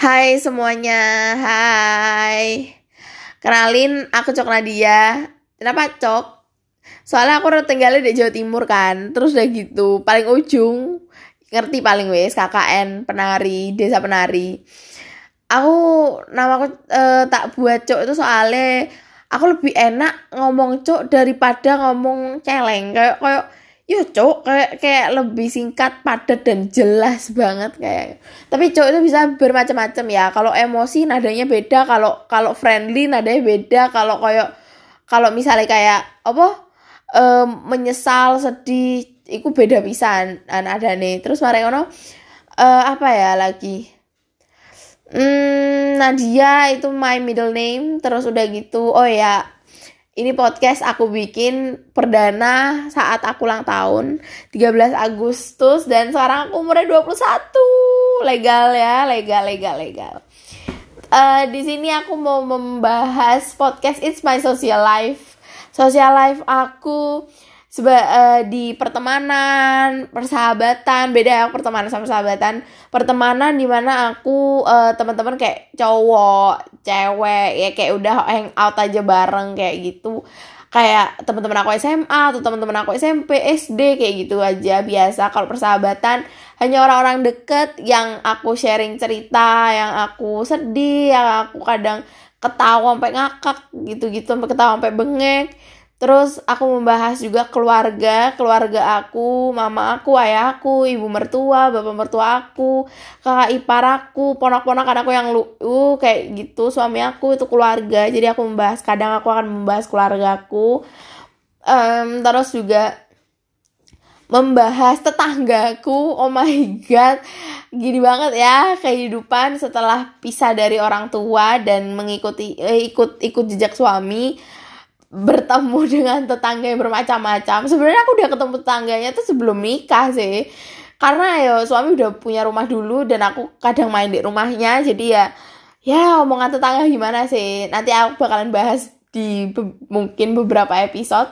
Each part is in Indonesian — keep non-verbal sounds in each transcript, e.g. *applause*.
Hai semuanya, hai. Kenalin, aku Cok Nadia. Kenapa Cok? Soalnya aku udah tinggalnya di Jawa Timur kan. Terus udah gitu, paling ujung ngerti paling wes KKN penari, desa penari. Aku nama aku uh, tak buat Cok itu soalnya aku lebih enak ngomong Cok daripada ngomong celeng. Kayak kayak Yo cok kayak kayak lebih singkat, padat dan jelas banget kayak. Tapi cok itu bisa bermacam-macam ya. Kalau emosi nadanya beda, kalau kalau friendly nadanya beda, kalau kayak kalau misalnya kayak apa um, menyesal, sedih, itu beda pisan ada nih. Terus mari ngono uh, apa ya lagi? Hmm, Nadia itu my middle name terus udah gitu. Oh ya, ini podcast aku bikin perdana saat aku ulang tahun 13 Agustus dan sekarang aku umurnya 21 legal ya legal legal legal. Uh, di sini aku mau membahas podcast It's My Social Life. Social life aku seba uh, di pertemanan persahabatan. Beda ya pertemanan sama persahabatan. Pertemanan di mana aku uh, teman-teman kayak cowok cewek ya kayak udah hang out aja bareng kayak gitu. Kayak teman-teman aku SMA atau teman-teman aku SMP SD kayak gitu aja biasa. Kalau persahabatan hanya orang-orang deket yang aku sharing cerita yang aku sedih yang aku kadang ketawa sampai ngakak gitu-gitu sampai ketawa sampai bengek Terus aku membahas juga keluarga, keluarga aku, mama aku, ayahku, ibu mertua, bapak mertua aku, kakak ipar aku, ponak-ponakan aku yang lu uh, kayak gitu, suami aku itu keluarga. Jadi aku membahas, kadang aku akan membahas keluarga aku. Um, terus juga membahas tetanggaku. Oh my god, gini banget ya kehidupan setelah pisah dari orang tua dan mengikuti eh, ikut ikut jejak suami bertemu *laughs* dengan tetangga yang bermacam-macam. Sebenarnya aku udah ketemu tetangganya tuh sebelum nikah sih. Karena ya suami udah punya rumah dulu dan aku kadang main di rumahnya. Jadi ya ya omongan tetangga gimana sih? Nanti aku bakalan bahas di be mungkin beberapa episode.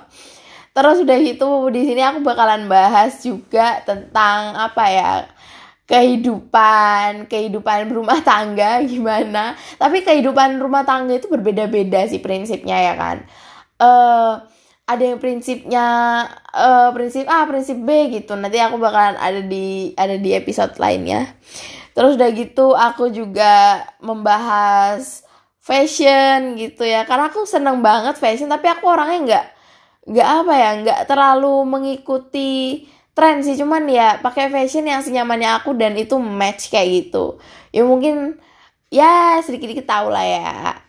Terus udah gitu di sini aku bakalan bahas juga tentang apa ya kehidupan kehidupan berumah tangga *laughs* gimana. Tapi kehidupan rumah tangga itu berbeda-beda sih prinsipnya ya kan uh, ada yang prinsipnya uh, prinsip A prinsip B gitu. Nanti aku bakalan ada di ada di episode lainnya terus udah gitu aku juga membahas fashion gitu ya. Karena aku seneng banget fashion tapi aku orangnya nggak nggak apa ya nggak terlalu mengikuti tren sih. Cuman ya pakai fashion yang senyamannya aku dan itu match kayak gitu. Ya mungkin ya sedikit sedikit tahu lah ya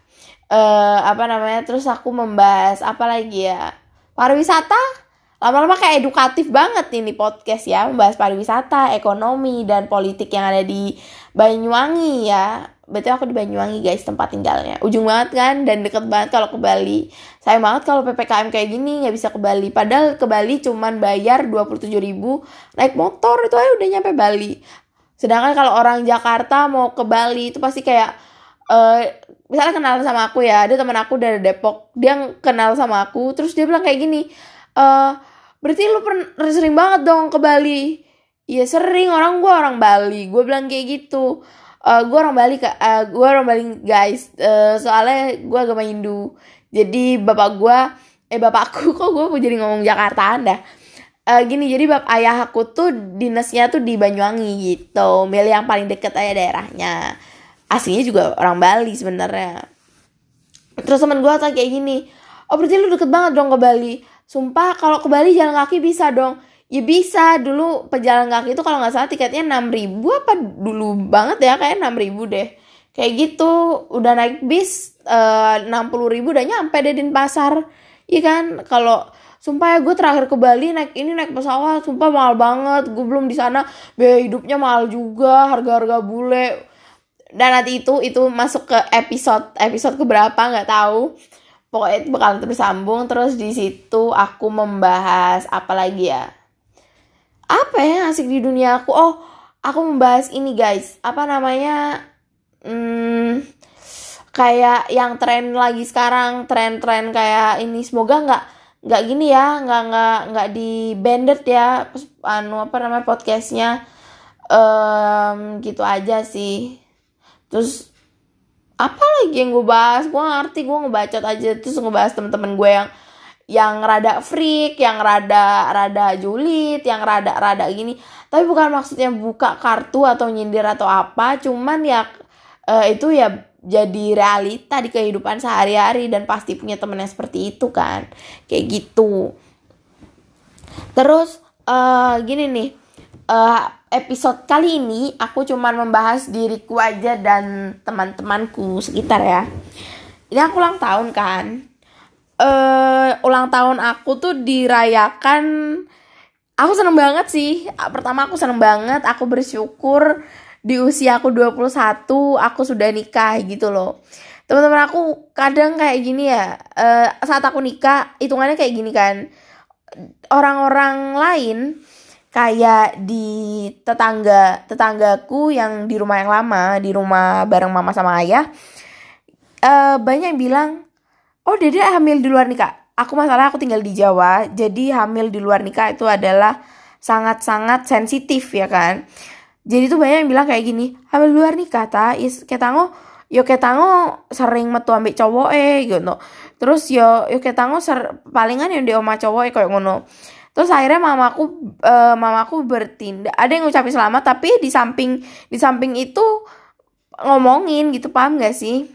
uh, apa namanya terus aku membahas apa lagi ya? Pariwisata? Lama-lama kayak edukatif banget ini podcast ya membahas pariwisata ekonomi dan politik yang ada di Banyuwangi ya. Betul aku di Banyuwangi guys tempat tinggalnya. Ujung banget kan dan deket banget kalau ke Bali. Sayang banget kalau ppkm kayak gini nggak bisa ke Bali. Padahal ke Bali cuman bayar 27 ribu naik motor itu aja udah nyampe Bali. Sedangkan kalau orang Jakarta mau ke Bali itu pasti kayak uh, misalnya kenal sama aku ya ada teman aku dari Depok dia kenal sama aku terus dia bilang kayak gini uh, berarti lu pernah sering banget dong ke Bali? Iya sering orang gue orang Bali. Gue bilang kayak gitu. Uh, eh, gue orang Bali kak. Uh, gue orang Bali guys. Uh, soalnya gue agama Hindu. Jadi bapak gue eh bapakku *laughs* kok gue jadi ngomong Jakarta anda uh, gini jadi bap ayah aku tuh dinasnya tuh di Banyuwangi gitu. Milih yang paling deket aja daerahnya aslinya juga orang Bali sebenarnya. Terus teman gue kayak gini oh berarti lu deket banget dong ke Bali. Sumpah kalau ke Bali jalan kaki bisa dong. Ya bisa dulu pejalan kaki itu kalau nggak salah tiketnya enam ribu apa dulu banget ya kayak enam ribu deh. Kayak gitu udah naik bis eh, enam puluh ribu udah nyampe deh di pasar. Iya kan? Kalau sumpah ya gue terakhir ke Bali naik ini naik pesawat sumpah mahal banget. Gue belum di sana biaya hidupnya mahal juga harga harga bule dan nanti itu itu masuk ke episode episode keberapa nggak tahu. Pokoknya itu bakal tersambung terus di situ aku membahas apa lagi ya? Apa ya asik di dunia aku? Oh aku membahas ini guys. Apa namanya? Hmm, kayak yang tren lagi sekarang tren-tren kayak ini. Semoga nggak nggak gini ya. Nggak nggak nggak di banded ya. Anu apa namanya podcastnya. Um, gitu aja sih terus apa lagi yang gue bahas gue ngerti gue ngebacot aja terus ngebahas temen-temen gue yang yang rada freak, yang rada rada julid, yang rada rada gini. Tapi bukan maksudnya buka kartu atau nyindir atau apa, cuman ya uh, itu ya jadi realita di kehidupan sehari-hari dan pasti punya temen yang seperti itu kan. Kayak gitu. Terus uh, gini nih, uh, episode kali ini aku cuman membahas diriku aja dan teman-temanku sekitar ya. Ini aku ulang tahun kan? Uh, ulang tahun aku tuh dirayakan aku seneng banget sih. Pertama aku seneng banget aku bersyukur di usia aku 21 aku sudah nikah gitu loh. Teman-teman aku kadang kayak gini ya uh, saat aku nikah hitungannya kayak gini kan. Orang-orang lain kayak di tetangga tetanggaku yang di rumah yang lama di rumah bareng mama sama ayah uh, banyak yang bilang oh dede hamil di luar nikah. Aku masalah aku tinggal di Jawa jadi hamil di luar nikah itu adalah sangat-sangat sensitif ya kan? Jadi tuh banyak yang bilang kayak gini hamil di luar nikah ta? Is ketango yo ketango sering metu ambek cowok eh gitu. Terus yo yo ketango ser palingan yang di oma cowok eh kayak ngono terus akhirnya mamaku uh, mamaku bertindak. Ada yang ngucapin selamat tapi di samping di samping itu ngomongin gitu paham gak sih?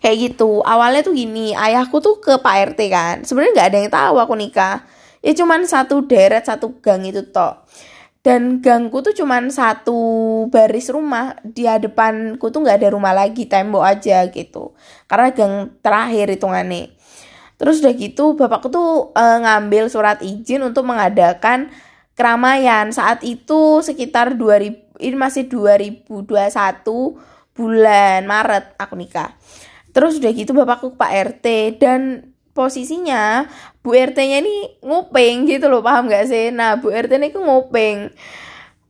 Kayak gitu. Awalnya tuh gini ayahku tuh ke Pak RT kan. Sebenarnya nggak ada yang tahu aku nikah. Ya cuman satu deret satu gang itu toh. Dan gangku tuh cuman satu baris rumah. Di depanku tuh nggak ada rumah lagi tembok aja gitu. Karena gang terakhir hitungannya terus udah gitu bapakku tuh e, ngambil surat izin untuk mengadakan keramaian saat itu sekitar 2000 ini masih 2021 bulan Maret aku nikah Terus udah gitu bapakku Pak RT dan posisinya Bu RT-nya ini nguping gitu loh paham gak sih? Nah Bu RT ini ku nguping.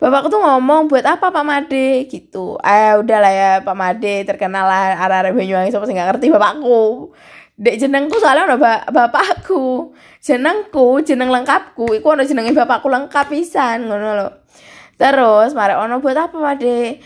Bapakku tuh ngomong buat apa Pak Made gitu. Eh udahlah ya Pak Made terkenal lah arah-arah Banyuwangi siapa sih nggak ngerti bapakku. Dek jenengku soalnya udah ba bapakku. Jenengku, jeneng lengkapku, iku ono jenenge bapakku lengkap pisan ngono loh. Terus mari ono buat apa Made?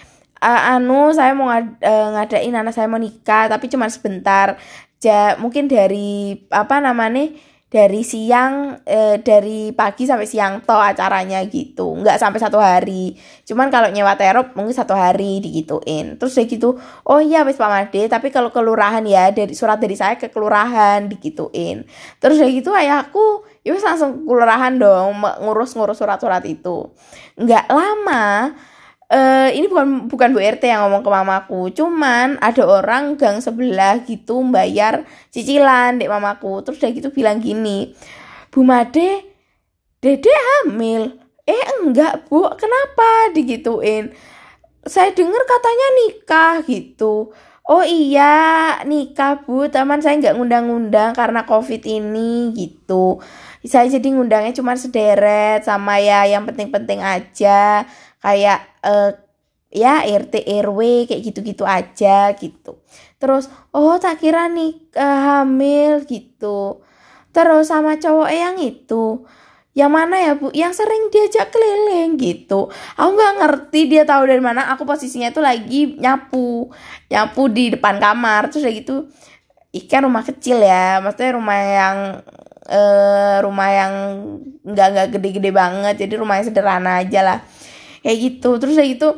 uh, anu saya mau ngad, uh, ngadain anak saya mau nikah tapi cuma sebentar ja mungkin dari apa namanya dari siang eh, dari pagi sampai siang toh acaranya gitu. Nggak sampai satu hari. Cuman kalau nyewa terop mungkin satu hari digituin. Terus kayak gitu oh iya wis pak Made tapi kalau kelurahan ya dari surat dari saya ke kelurahan digituin. Terus kayak gitu ayahku ya langsung kelurahan dong ngurus-ngurus surat-surat itu. Nggak lama Uh, ini bukan bukan Bu RT yang ngomong ke mamaku, cuman ada orang gang sebelah gitu bayar cicilan dek mamaku. Terus dia gitu bilang gini, Bu Made, Dede hamil. Eh enggak bu, kenapa digituin? Saya dengar katanya nikah gitu. Oh iya nikah bu, teman saya nggak ngundang-ngundang karena covid ini gitu. Saya jadi ngundangnya cuma sederet sama ya yang penting-penting aja kayak uh, ya RT RW kayak gitu-gitu aja gitu. Terus oh tak kira nih uh, hamil gitu. Terus sama cowok yang itu yang mana ya bu? Yang sering diajak keliling gitu. Aku nggak ngerti dia tahu dari mana aku posisinya itu lagi nyapu nyapu di depan kamar terus kayak gitu. Ikan rumah kecil ya maksudnya rumah yang eh, rumah yang nggak nggak gede-gede banget jadi rumah yang sederhana aja lah kayak gitu. Terus kayak gitu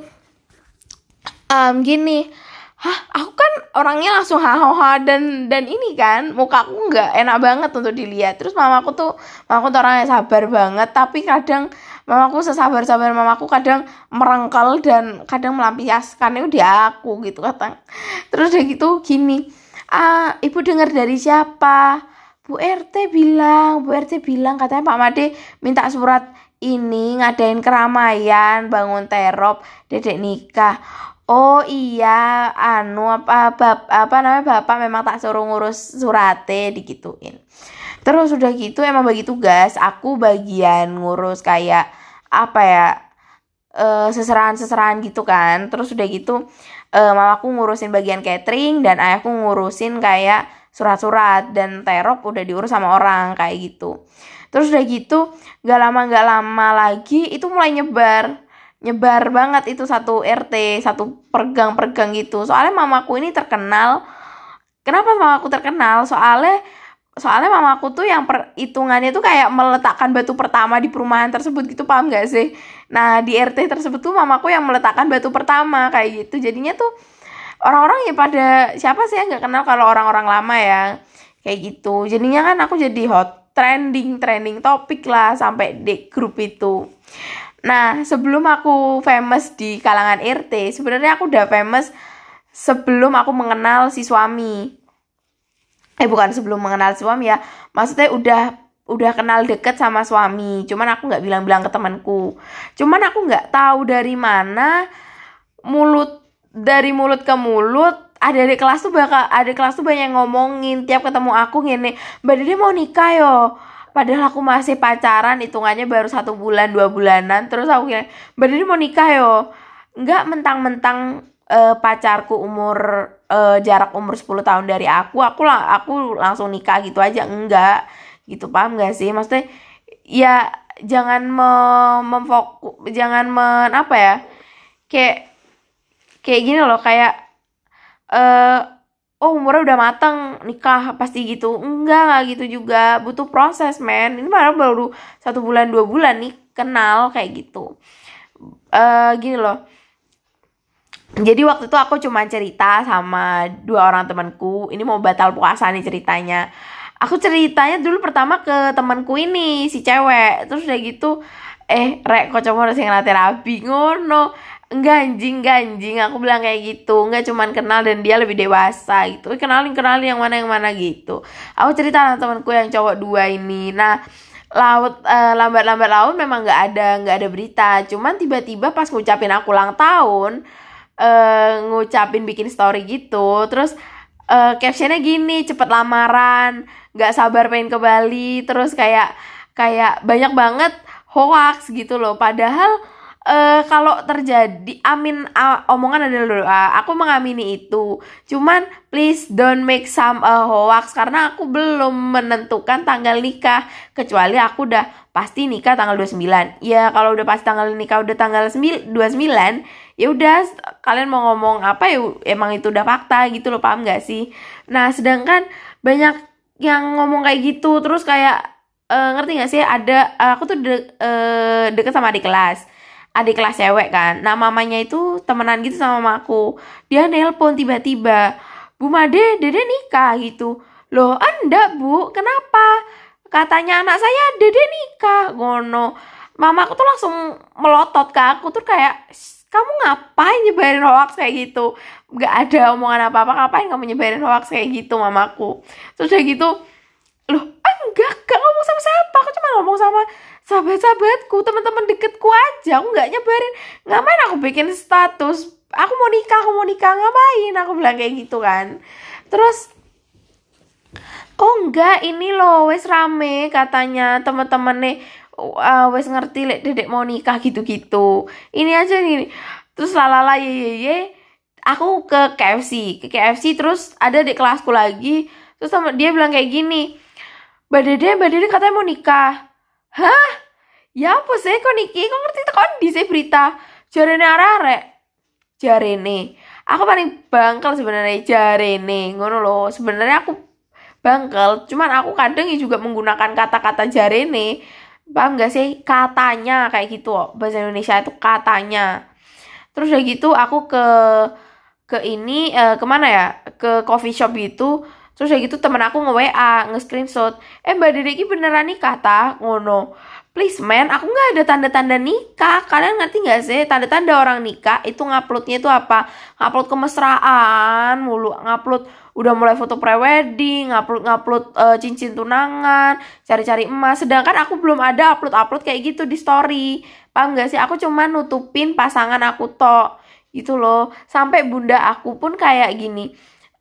um, gini hah aku kan orangnya langsung hahaha dan dan ini kan muka aku nggak enak banget untuk dilihat. Terus mamaku tuh mamaku tuh orangnya sabar banget tapi kadang mamaku sesabar sabar mamaku kadang merengkel dan kadang melampiaskan itu di aku gitu kata terus kayak gitu gini ah ibu dengar dari siapa? Bu RT bilang, Bu RT bilang katanya Pak Made minta surat ini ngadain keramaian bangun terop dedek nikah. Oh iya anu apa bap, apa namanya bapak memang tak suruh ngurus surate digituin. Terus udah gitu emang bagi tugas aku bagian ngurus kayak apa ya uh, seserahan-seserahan gitu kan. Terus udah gitu uh, mamaku ngurusin bagian catering dan ayahku ngurusin kayak surat-surat dan terop udah diurus sama orang kayak gitu. Terus udah gitu gak lama gak lama lagi itu mulai nyebar. Nyebar banget itu satu RT satu pergang-pergang gitu. Soalnya mamaku ini terkenal. Kenapa mamaku terkenal? Soalnya soalnya mamaku tuh yang perhitungannya tuh kayak meletakkan batu pertama di perumahan tersebut gitu paham gak sih? Nah di RT tersebut tuh mamaku yang meletakkan batu pertama kayak gitu. Jadinya tuh orang-orang ya pada siapa sih yang nggak kenal kalau orang-orang lama ya? Kayak gitu. Jadinya kan aku jadi hot trending trending topik lah sampai di grup itu. Nah sebelum aku famous di kalangan RT sebenarnya aku udah famous sebelum aku mengenal si suami. Eh bukan sebelum mengenal suami ya. Maksudnya udah udah kenal deket sama suami. Cuman aku nggak bilang-bilang ke temanku. Cuman aku nggak tahu dari mana mulut dari mulut ke mulut ada di kelas tuh bakal ada kelas tuh banyak ngomongin tiap ketemu aku gini mbak Dede mau nikah yo. Padahal aku masih pacaran hitungannya baru satu bulan dua bulanan terus aku gini mbak Dede mau nikah yo. Nggak mentang-mentang uh, pacarku umur uh, jarak umur 10 tahun dari aku aku lang aku langsung nikah gitu aja enggak gitu paham gak sih? Maksudnya ya jangan me memfokus jangan men apa ya kayak kayak gini loh kayak uh, oh umurnya udah mateng nikah pasti gitu. Enggak enggak gitu juga. Butuh proses men. Ini malah baru satu bulan dua bulan nih kenal kayak gitu. Uh, gini loh. Jadi waktu itu aku cuma cerita sama dua orang temanku. Ini mau batal puasa nih ceritanya. Aku ceritanya dulu pertama ke temanku ini si cewek. Terus udah gitu eh rek kok cuma harus yang terapi ngono enggak anjing aku bilang kayak gitu. Enggak cuman kenal dan dia lebih dewasa gitu. Kenalin kenalin yang mana yang mana gitu. Aku cerita sama temanku yang cowok dua ini. Nah laut uh, lambat-lambat laut memang nggak ada nggak ada berita. Cuman tiba-tiba pas ngucapin aku ulang tahun uh, ngucapin bikin story gitu. Terus uh, captionnya gini cepet lamaran nggak sabar pengen ke Bali. Terus kayak kayak banyak banget hoax gitu loh. Padahal uh, kalau terjadi amin uh, omongan adalah doa. Aku mengamini itu. Cuman please don't make some uh, hoax. Karena aku belum menentukan tanggal nikah. Kecuali aku udah pasti nikah tanggal 29 ya kalau udah pasti tanggal nikah udah tanggal 29 ya udah kalian mau ngomong apa ya emang itu udah fakta gitu loh paham gak sih? Nah sedangkan banyak yang ngomong kayak gitu terus kayak uh, ngerti gak sih? Ada aku tuh de uh, deket sama adik kelas adik kelas cewek kan. Nah mamanya itu temenan gitu sama mamaku dia nelpon tiba-tiba Bu Made dede nikah? gitu. Loh enggak bu. Kenapa? Katanya anak saya dede nikah. Gono mamaku tuh langsung melotot ke aku tuh kayak kamu ngapain nyebarin hoax kayak gitu? Nggak ada omongan apa apa ngapain kamu nyebarin hoax kayak gitu mamaku? Terus kayak gitu loh enggak gak ngomong sama siapa. Aku cuma ngomong sama sahabat-sahabatku teman-teman deketku aja. Aku nggak nyebarin. Ngapain aku bikin status? Aku mau nikah aku mau nikah. Ngapain? Aku bilang kayak gitu kan. Terus oh enggak ini loh wes rame katanya teman-teman nih uh, wes ngerti lek dedek mau nikah gitu-gitu. Ini aja nih. Terus lalala ye ye ye. Aku ke KFC ke KFC terus ada di kelasku lagi. Terus sama dia bilang kayak gini mbak dede mbak dede katanya mau nikah. Hah? Ya apa sih kok niki? Kok ngerti tekan di berita? Jarene arek jarene. Aku paling bangkel sebenarnya jarene. Ngono loh. Sebenarnya aku bangkel cuman aku kadang juga menggunakan kata-kata jarene. Paham gak sih? Katanya kayak gitu. Bahasa Indonesia itu katanya. Terus udah gitu aku ke ke ini eh, ke mana ya? Ke coffee shop itu terus kayak gitu temen aku nge WA nge screenshot eh mbak Dede beneran nih kata ngono. Please man aku nggak ada tanda-tanda nikah. Kalian ngerti nggak sih? Tanda-tanda orang nikah itu nguploadnya itu apa? Ngupload kemesraan mulu. Ngupload udah mulai foto prewedding ngupload ngupload uh, cincin tunangan cari-cari emas. Sedangkan aku belum ada upload upload kayak gitu di story. Paham gak sih? Aku cuma nutupin pasangan aku tok. Gitu loh. Sampai bunda aku pun kayak gini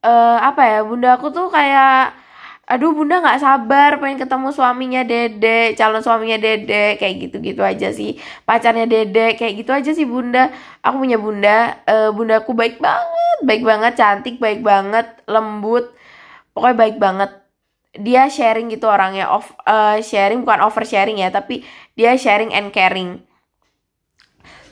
uh, apa ya bunda aku tuh kayak aduh bunda nggak sabar pengen ketemu suaminya dede calon suaminya dede kayak gitu gitu aja sih. Pacarnya dede kayak gitu aja sih bunda. Aku punya bunda uh, bundaku baik banget baik banget cantik baik banget lembut pokoknya baik banget. Dia sharing gitu orangnya off uh, sharing bukan over sharing ya tapi dia sharing and caring.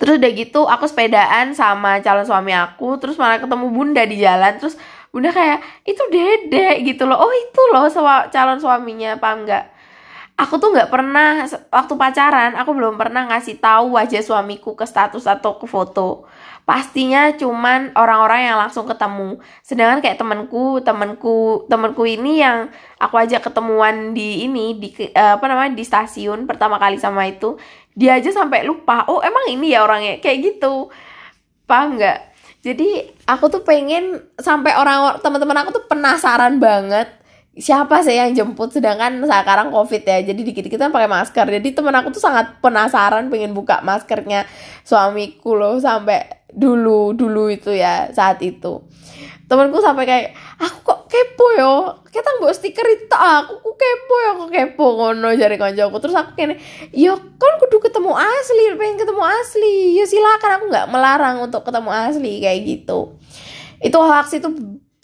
Terus udah gitu aku sepedaan sama calon suami aku terus malah ketemu bunda di jalan terus bunda kayak itu dede gitu loh. Oh itu loh calon suaminya apa enggak? Aku tuh nggak pernah waktu pacaran aku belum pernah ngasih tahu wajah suamiku ke status atau ke foto. Pastinya cuman orang-orang yang langsung ketemu. Sedangkan kayak temanku temanku temanku ini yang aku ajak ketemuan di ini di uh, apa namanya di stasiun pertama kali sama itu dia aja sampai lupa oh emang ini ya orangnya? Kayak gitu. Paham nggak jadi aku tuh pengen sampai orang teman-teman aku tuh penasaran banget siapa sih yang jemput? Sedangkan sekarang covid ya jadi dikit-dikit kan pakai masker. Jadi temen aku tuh sangat penasaran pengen buka maskernya suamiku loh sampai dulu dulu itu ya saat itu. Temanku sampai kayak aku kok kepo yo kita buat stiker itu aku kok kepo yo kok kepo ngono jari kancaku terus aku kene yo kan kudu ketemu asli pengen ketemu asli. Ya silakan aku nggak melarang untuk ketemu asli kayak gitu. Itu hoax itu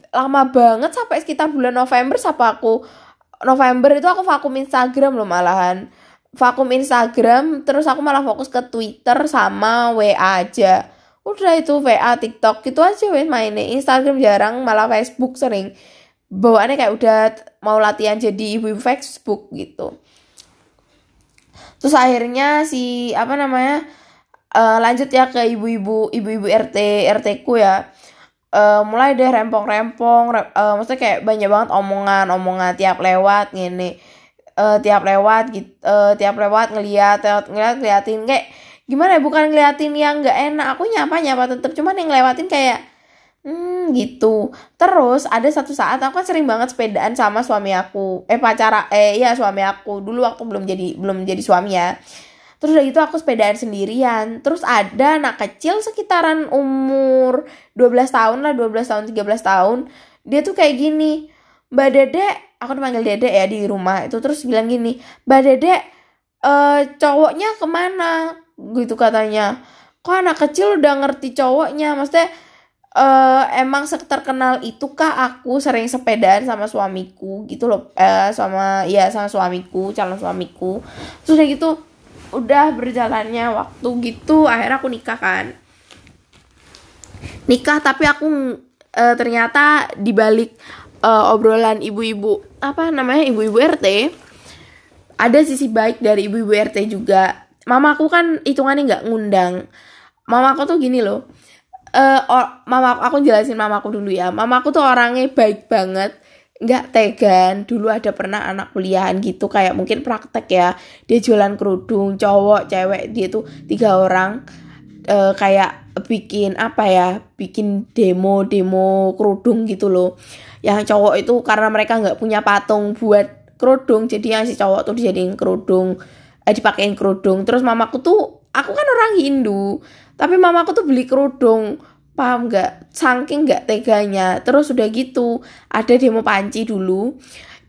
lama banget sampai sekitar bulan November siapa aku November itu aku vakum Instagram loh malahan. Vakum Instagram terus aku malah fokus ke Twitter sama WA aja udah itu WA TikTok gitu aja wes mainnya. Instagram jarang malah Facebook sering. Bawaannya kayak udah mau latihan jadi ibu-ibu Facebook gitu. Terus akhirnya si apa namanya uh, lanjut ya ke ibu-ibu ibu-ibu RT RT ku ya. Uh, mulai deh rempong-rempong rem, uh, maksudnya kayak banyak banget omongan-omongan tiap lewat gini uh, tiap lewat gitu uh, tiap lewat ngeliat ngeliat ngeliatin kayak gimana ya bukan ngeliatin yang nggak enak. Aku nyapa nyapa tetep. Cuman yang ngelewatin kayak hmm gitu. Terus ada satu saat aku kan sering banget sepedaan sama suami aku. Eh pacara eh ya suami aku. Dulu waktu belum jadi belum jadi suami ya. Terus udah gitu aku sepedaan sendirian. Terus ada anak kecil sekitaran umur 12 tahun lah 12 tahun 13 tahun. Dia tuh kayak gini mbak dede aku dipanggil dede ya di rumah itu. Terus bilang gini mbak dede uh, cowoknya ke mana gitu katanya. Kok anak kecil udah ngerti cowoknya? Maksudnya uh, emang terkenal itu kah aku sering sepedaan sama suamiku gitu loh uh, sama ya sama suamiku calon suamiku? Terus kayak gitu udah berjalannya waktu gitu akhirnya aku nikah kan. Nikah tapi aku e, ternyata dibalik e, obrolan ibu-ibu apa namanya ibu-ibu RT ada sisi baik dari ibu-ibu RT juga mamaku kan hitungannya nggak ngundang. Mamaku tuh gini loh uh, or, mama aku jelasin mamaku dulu ya. Mamaku tuh orangnya baik banget nggak tegan. Dulu ada pernah anak kuliahan gitu kayak mungkin praktek ya. Dia jualan kerudung cowok cewek dia tuh tiga orang e, kayak bikin apa ya bikin demo demo kerudung gitu loh. Yang cowok itu karena mereka nggak punya patung buat kerudung jadi yang si cowok tuh dijadiin kerudung eh dipakein kerudung. Terus mamaku tuh aku kan orang Hindu tapi mamaku tuh beli kerudung. Paham nggak? Saking nggak teganya. Terus udah gitu ada demo panci dulu.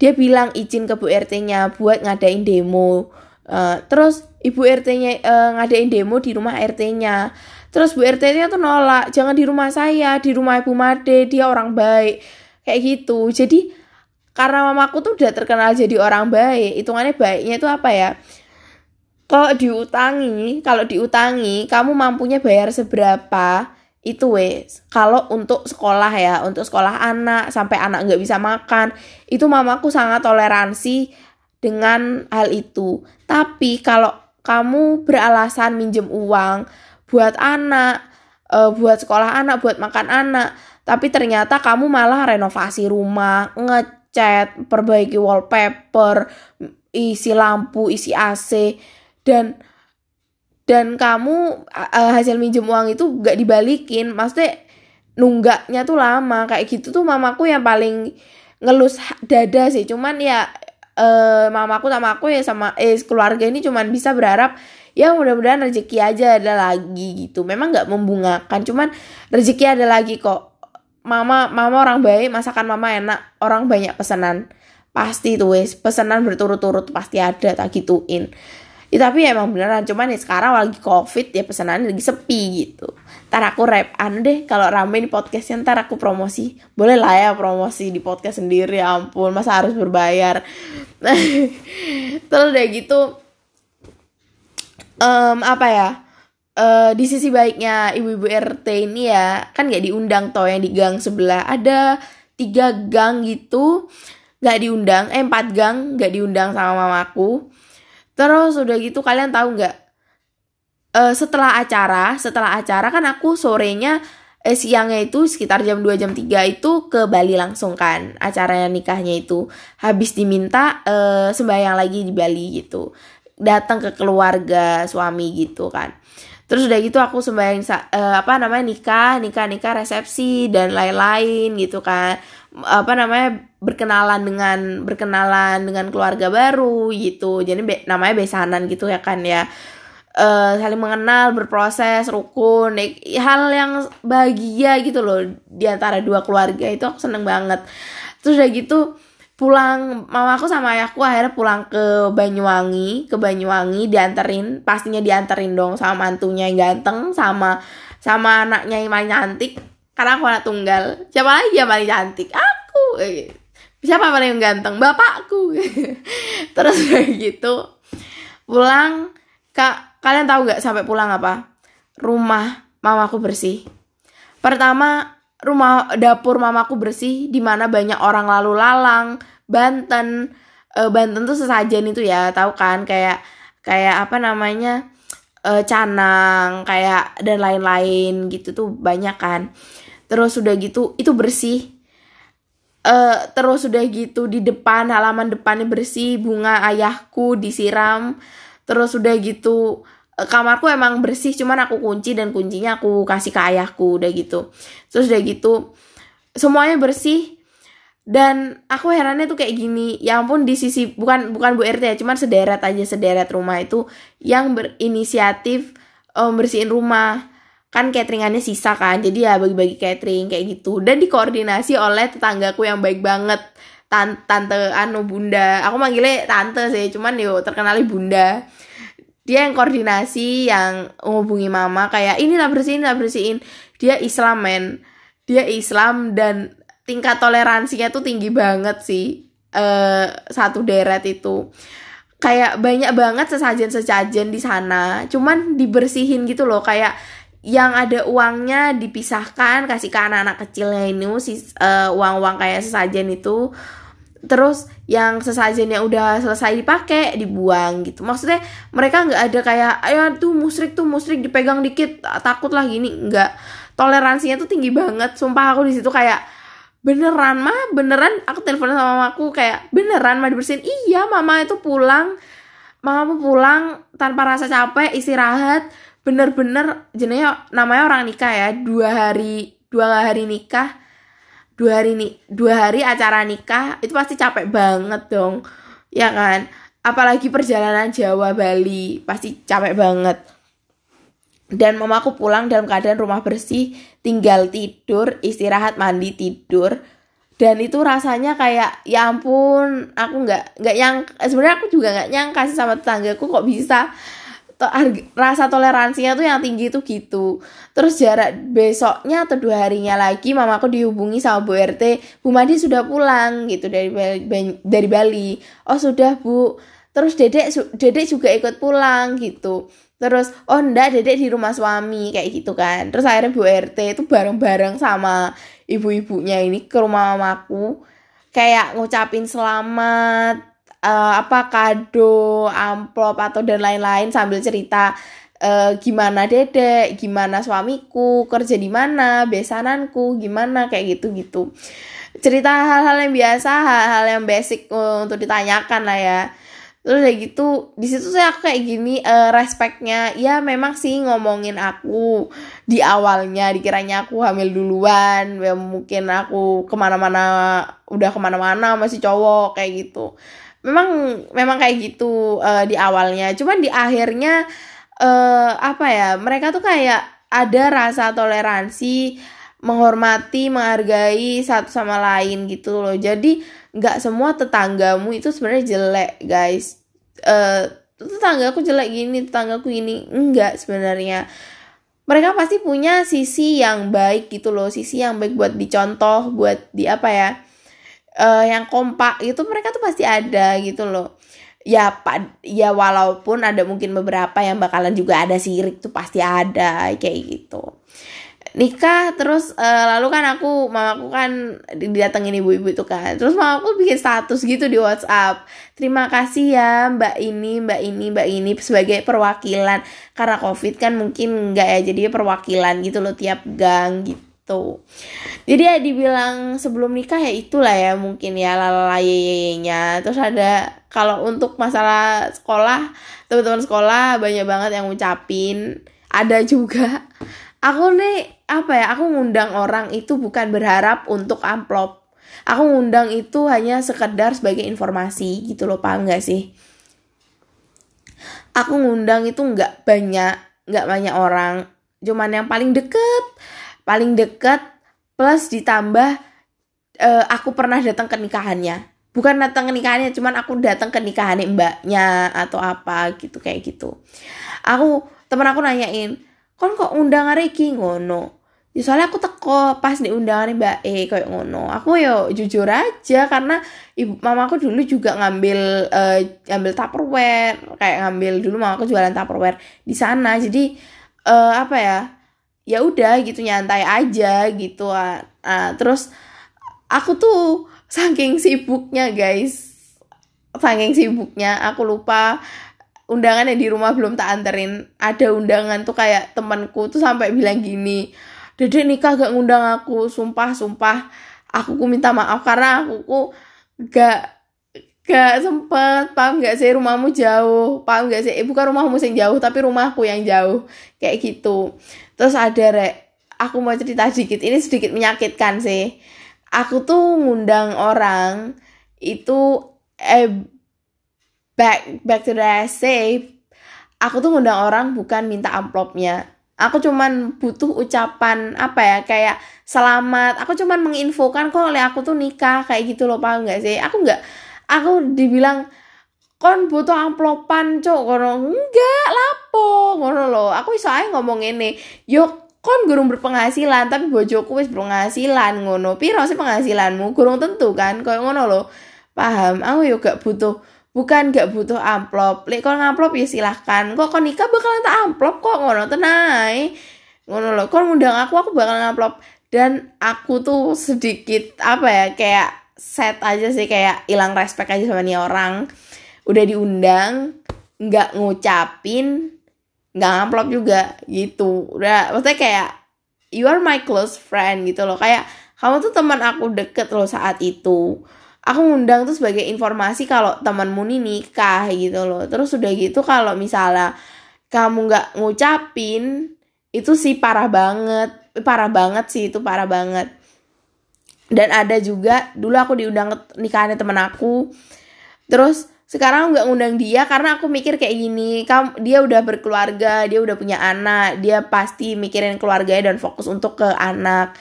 Dia bilang izin ke Bu RT-nya buat ngadain demo. Uh, terus ibu RT-nya uh, eh, ngadain demo di rumah RT-nya terus Bu RT-nya tuh nolak jangan di rumah saya di rumah Ibu Made dia orang baik. Kayak gitu. Jadi karena mamaku tuh udah terkenal jadi orang baik hitungannya baiknya itu apa ya kalau diutangi kalau diutangi kamu mampunya bayar seberapa? Itu wes. Kalau untuk sekolah ya untuk sekolah anak sampai anak nggak bisa makan itu mamaku sangat toleransi dengan hal itu. Tapi kalau kamu beralasan minjem uang buat anak e, buat sekolah anak buat makan anak tapi ternyata kamu malah renovasi rumah ngecat perbaiki wallpaper isi lampu isi AC dan dan kamu uh, hasil minjem uang itu gak dibalikin. Maksudnya nunggaknya tuh lama. Kayak gitu tuh mamaku yang paling ngelus dada sih. Cuman ya uh, mamaku sama aku ya sama eh keluarga ini cuman bisa berharap ya mudah-mudahan rezeki aja ada lagi gitu. Memang nggak membungakan cuman rezeki ada lagi kok. Mama mama orang baik masakan mama enak orang banyak pesanan. Pasti tuh wes pesanan berturut-turut pasti ada tak gituin ya tapi emang beneran cuman ya sekarang lagi covid ya pesanannya lagi sepi gitu. Ntar aku rap an deh kalau rame di podcastnya ntar aku promosi. Boleh lah ya promosi di podcast sendiri ya ampun masa harus berbayar? *laughs* Terus udah gitu um, apa ya uh, di sisi baiknya ibu-ibu RT ini ya kan nggak diundang toh yang di gang sebelah. Ada tiga gang gitu nggak diundang eh empat gang nggak diundang sama mamaku terus udah gitu kalian tahu nggak? Uh, setelah acara setelah acara kan aku sorenya eh, siangnya itu sekitar jam 2 jam 3 itu ke Bali langsung kan acaranya nikahnya itu. Habis diminta uh, sembahyang lagi di Bali gitu. Datang ke keluarga suami gitu kan. Terus udah gitu aku sembahyang uh, apa namanya nikah nikah nikah resepsi dan lain-lain gitu kan. Apa namanya berkenalan dengan berkenalan dengan keluarga baru gitu. Jadi be, namanya besanan gitu ya kan ya. Uh, saling mengenal berproses rukun. Hal yang bahagia gitu loh di antara dua keluarga itu aku seneng banget. Terus udah gitu pulang mama aku sama ayahku akhirnya pulang ke Banyuwangi ke Banyuwangi dianterin pastinya dianterin dong sama mantunya yang ganteng sama sama anaknya yang paling cantik. Karena aku anak tunggal. Siapa lagi yang paling cantik? Aku siapa paling ganteng? Bapakku. *laughs* Terus kayak gitu pulang. Kak kalian tahu nggak sampai pulang apa? Rumah mamaku bersih. Pertama rumah dapur mamaku bersih di mana banyak orang lalu lalang Banten. E, Banten tuh sesajen itu ya tahu kan? Kayak kayak apa namanya? E, canang kayak dan lain-lain gitu tuh banyak kan. Terus udah gitu itu bersih e, terus udah gitu di depan halaman depannya bersih bunga ayahku disiram. Terus udah gitu kamarku emang bersih cuman aku kunci dan kuncinya aku kasih ke ayahku udah gitu. Terus udah gitu semuanya bersih. Dan aku herannya tuh kayak gini ya ampun di sisi bukan bukan Bu RT ya cuman sederet aja sederet rumah itu yang berinisiatif um, bersihin rumah kan cateringannya sisa kan jadi ya bagi-bagi catering kayak gitu. Dan dikoordinasi oleh tetanggaku yang baik banget. Tante, tante anu bunda. Aku manggilnya tante sih cuman yo terkenalnya bunda. Dia yang koordinasi yang menghubungi mama kayak ini lah bersihin lah bersihin. Dia Islam men. Dia Islam dan tingkat toleransinya tuh tinggi banget sih uh, satu deret itu. Kayak banyak banget sesajen-sesajen di sana. Cuman dibersihin gitu loh kayak yang ada uangnya dipisahkan kasih ke anak-anak kecilnya ini si uh, uang-uang kayak sesajen itu. Terus yang sesajennya udah selesai dipakai dibuang gitu. Maksudnya mereka nggak ada kayak ayo tuh musrik tuh musrik dipegang dikit takut lah gini. Nggak. Toleransinya tuh tinggi banget. Sumpah aku di situ kayak beneran mah beneran? Aku telepon sama mamaku kayak beneran mah dibersihin? Iya mama itu pulang. Mama pulang tanpa rasa capek istirahat bener-bener jenenge namanya orang nikah ya. Dua hari dua hari nikah dua hari nih dua hari acara nikah itu pasti capek banget dong. Ya kan? Apalagi perjalanan Jawa Bali pasti capek banget. Dan mamaku pulang dalam keadaan rumah bersih tinggal tidur istirahat mandi tidur. Dan itu rasanya kayak ya ampun aku nggak nggak yang sebenarnya aku juga nggak nyangka sih sama tetanggaku kok bisa to rasa toleransinya tuh yang tinggi tuh gitu. Terus jarak besoknya atau dua harinya lagi mamaku dihubungi sama Bu RT Bu Madi sudah pulang gitu dari Bali, dari Bali. Oh sudah Bu. Terus dedek dedek juga ikut pulang gitu. Terus oh ndak dedek di rumah suami kayak gitu kan. Terus akhirnya Bu RT itu bareng-bareng sama ibu-ibunya ini ke rumah mamaku kayak ngucapin selamat uh, apa kado, amplop atau dan lain-lain sambil cerita uh, gimana dedek, gimana suamiku, kerja di mana, besananku, gimana kayak gitu-gitu. Cerita hal-hal yang biasa, hal-hal yang basic uh, untuk ditanyakan lah ya. Terus kayak gitu, di situ saya aku kayak gini uh, respectnya, ya memang sih ngomongin aku di awalnya dikiranya aku hamil duluan, ya mungkin aku ke mana-mana udah ke mana-mana masih cowok kayak gitu memang memang kayak gitu uh, di awalnya. Cuman di akhirnya uh, apa ya mereka tuh kayak ada rasa toleransi menghormati menghargai satu sama lain gitu loh. Jadi nggak semua tetanggamu itu sebenarnya jelek guys. Uh, tetanggaku jelek gini tetanggaku ini enggak sebenarnya. Mereka pasti punya sisi yang baik gitu loh sisi yang baik buat dicontoh buat di apa ya uh, yang kompak itu mereka tuh pasti ada gitu loh. Ya pak ya walaupun ada mungkin beberapa yang bakalan juga ada sirik tuh pasti ada kayak gitu. Nikah terus uh, lalu kan aku mamaku kan didatengin ibu-ibu itu kan. Terus mamaku bikin status gitu di WhatsApp. Terima kasih ya mbak ini mbak ini mbak ini sebagai perwakilan. Karena covid kan mungkin enggak ya jadi perwakilan gitu loh tiap gang gitu jadi ya dibilang sebelum nikah ya itulah ya mungkin ya lalayenya terus ada kalau untuk masalah sekolah teman-teman sekolah banyak banget yang ngucapin. Ada juga. Aku nih apa ya aku ngundang orang itu bukan berharap untuk amplop. Aku ngundang itu hanya sekedar sebagai informasi gitu loh paham gak sih? Aku ngundang itu nggak banyak nggak banyak orang. Cuman yang paling deket paling deket plus ditambah uh, aku pernah datang ke nikahannya. Bukan datang ke nikahannya cuman aku datang ke nikahannya mbaknya atau apa gitu kayak gitu. Aku temen aku nanyain kon kok undang Riki? Ngono. Ya soalnya aku teko pas di undangan Mbak E kayak ngono. Aku yo jujur aja karena ibu mamaku dulu juga ngambil uh, ngambil tupperware kayak ngambil dulu mamaku jualan tupperware di sana. Jadi uh, apa ya ya udah gitu nyantai aja gitu uh, terus aku tuh saking sibuknya guys saking sibuknya aku lupa undangan yang di rumah belum tak anterin ada undangan tuh kayak temanku tuh sampai bilang gini Dedek nikah gak ngundang aku, sumpah sumpah. Aku ku minta maaf karena aku ku gak gak sempet paham gak sih rumahmu jauh? Paham gak sih? Eh, bukan rumahmu yang jauh tapi rumahku yang jauh. Kayak gitu. Terus ada rek aku mau cerita sedikit. Ini sedikit menyakitkan sih. Aku tuh ngundang orang itu eh back back to the say aku tuh ngundang orang bukan minta amplopnya. Aku cuman butuh ucapan apa ya kayak selamat. Aku cuman menginfokan kok oleh aku tuh nikah kayak gitu loh paham nggak sih? Aku nggak aku dibilang kon butuh amplopan cok kono enggak lapo. Ngono lo aku iso aja ngomong ini yuk kon gurung berpenghasilan tapi bojoku wis berpenghasilan. Ngono piro sih penghasilanmu? Gurung tentu kan? Koyo ngono lo paham? Aku yuk gak butuh bukan gak butuh amplop. Lek kalau ngamplop ya silahkan. Kok kau nikah bakalan tak amplop kok? Ngono tenai ngono loh kau ngundang aku aku bakalan amplop dan aku tuh sedikit apa ya kayak set aja sih kayak hilang respect aja sama nih orang. Udah diundang nggak ngucapin nggak amplop juga gitu. Udah maksudnya kayak you are my close friend gitu loh. Kayak kamu tuh teman aku deket loh saat itu. Aku ngundang tuh sebagai informasi kalau temanmu nih nikah gitu loh. Terus udah gitu kalau misalnya kamu nggak ngucapin itu sih parah banget. Parah banget sih itu parah banget dan ada juga dulu aku diundang nikahannya temen aku. Terus sekarang nggak ngundang dia karena aku mikir kayak gini kamu dia udah berkeluarga dia udah punya anak dia pasti mikirin keluarganya dan fokus untuk ke anak.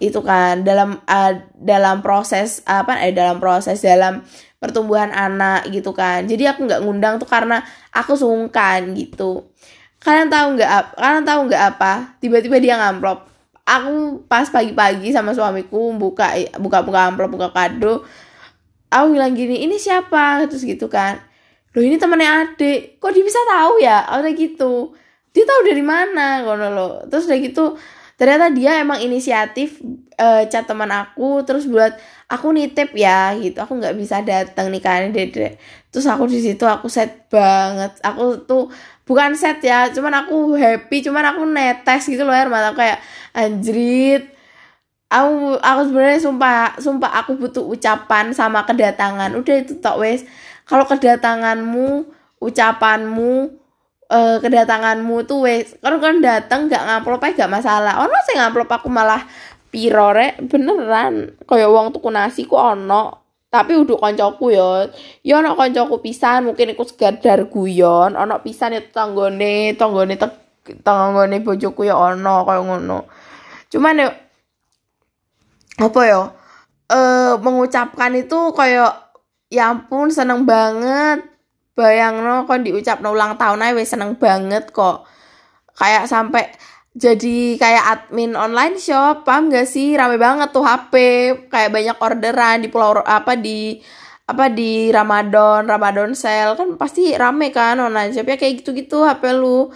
Itu kan dalam uh, dalam proses apa eh dalam proses dalam pertumbuhan anak gitu kan. Jadi aku nggak ngundang tuh karena aku sungkan gitu. Kalian tahu nggak kalian tahu nggak apa? Tiba-tiba dia ngamplop aku pas pagi-pagi sama suamiku buka buka buka amplop buka kado aku bilang gini ini siapa? Terus gitu kan. Loh ini temannya adik. Kok dia bisa tahu ya? Udah gitu. Dia tahu dari mana? Ngono lo terus udah gitu ternyata dia emang inisiatif uh, chat teman aku terus buat aku nitip ya gitu. Aku nggak bisa datang nikahannya dede terus aku di situ aku set banget. Aku tuh bukan set ya cuman aku happy cuman aku netes gitu loh air mata kayak anjrit aku aku sebenarnya sumpah sumpah aku butuh ucapan sama kedatangan. Udah itu tok wes. Kalau kedatanganmu ucapanmu uh, kedatanganmu tuh wes. Kan kan datang gak ngamplop aja gak masalah. Ono sih ngamplop aku malah pirore beneran. Kaya wong tuku nasi ku ono tapi udah koncoku yo yo ono koncoku pisan mungkin ikut sekedar guyon ono pisan itu tanggone tanggone tanggone bojoku ya ono kaya ngono. Cuman yo apa yo eh mengucapkan itu kayak ya ampun seneng banget. Bayang no kon diucap no ulang tahun aja seneng banget kok. Kayak sampai jadi kayak admin online shop paham gak sih? Rame banget tuh HP kayak banyak orderan di pulau apa di apa di Ramadan Ramadan sale. Kan pasti rame kan online shop ya kayak gitu-gitu HP lu.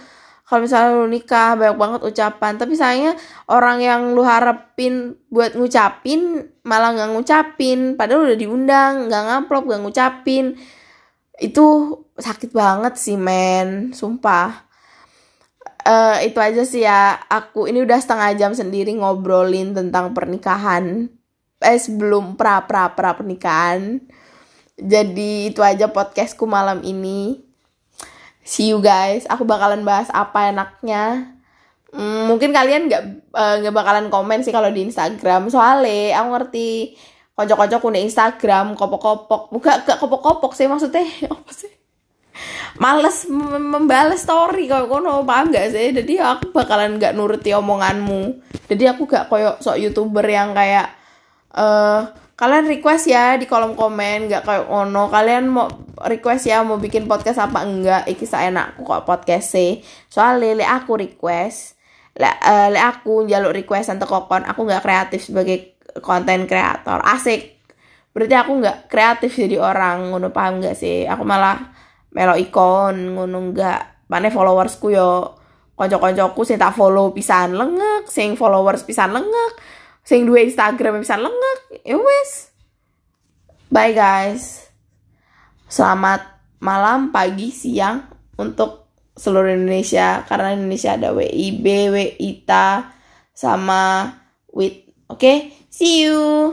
Kalau misalnya lu nikah banyak banget ucapan. Tapi sayangnya orang yang lu harapin buat ngucapin malah nggak ngucapin. Padahal udah diundang nggak ngamplop nggak ngucapin. Itu sakit banget sih men. Sumpah uh, itu aja sih ya aku ini udah setengah jam sendiri ngobrolin tentang pernikahan eh sebelum pra pra pra pernikahan jadi itu aja podcastku malam ini. See you guys. Aku bakalan bahas apa enaknya. Hmm, mungkin kalian nggak eh, nggak uh, bakalan komen sih kalau di Instagram. Soalnya aku ngerti kocok-kocok di Instagram kopok-kopok buka gak kopok-kopok sih maksudnya *laughs* apa sih males membalas story kalau kono paham gak sih? Jadi aku bakalan nggak nuruti omonganmu. Jadi aku gak koyok sok youtuber yang kayak eh uh, kalian request ya di kolom komen nggak kayak ono kalian mau request ya mau bikin podcast apa enggak? Iki saya enakku kok podcast sih. Soalnya le aku request le, uh, le aku jaluk request untuk kokon aku nggak kreatif sebagai konten kreator. Asik. Berarti aku nggak kreatif jadi orang ngono paham nggak sih? Aku malah melo ikon ngono nggak. Mana followersku yo konco-koncoku sih tak follow pisan lengek sing followers pisan lengek sing dua Instagram bisa lengek ya wes bye guys. Selamat malam pagi siang untuk seluruh Indonesia karena Indonesia ada WIB WITA sama WIT oke? Okay? see you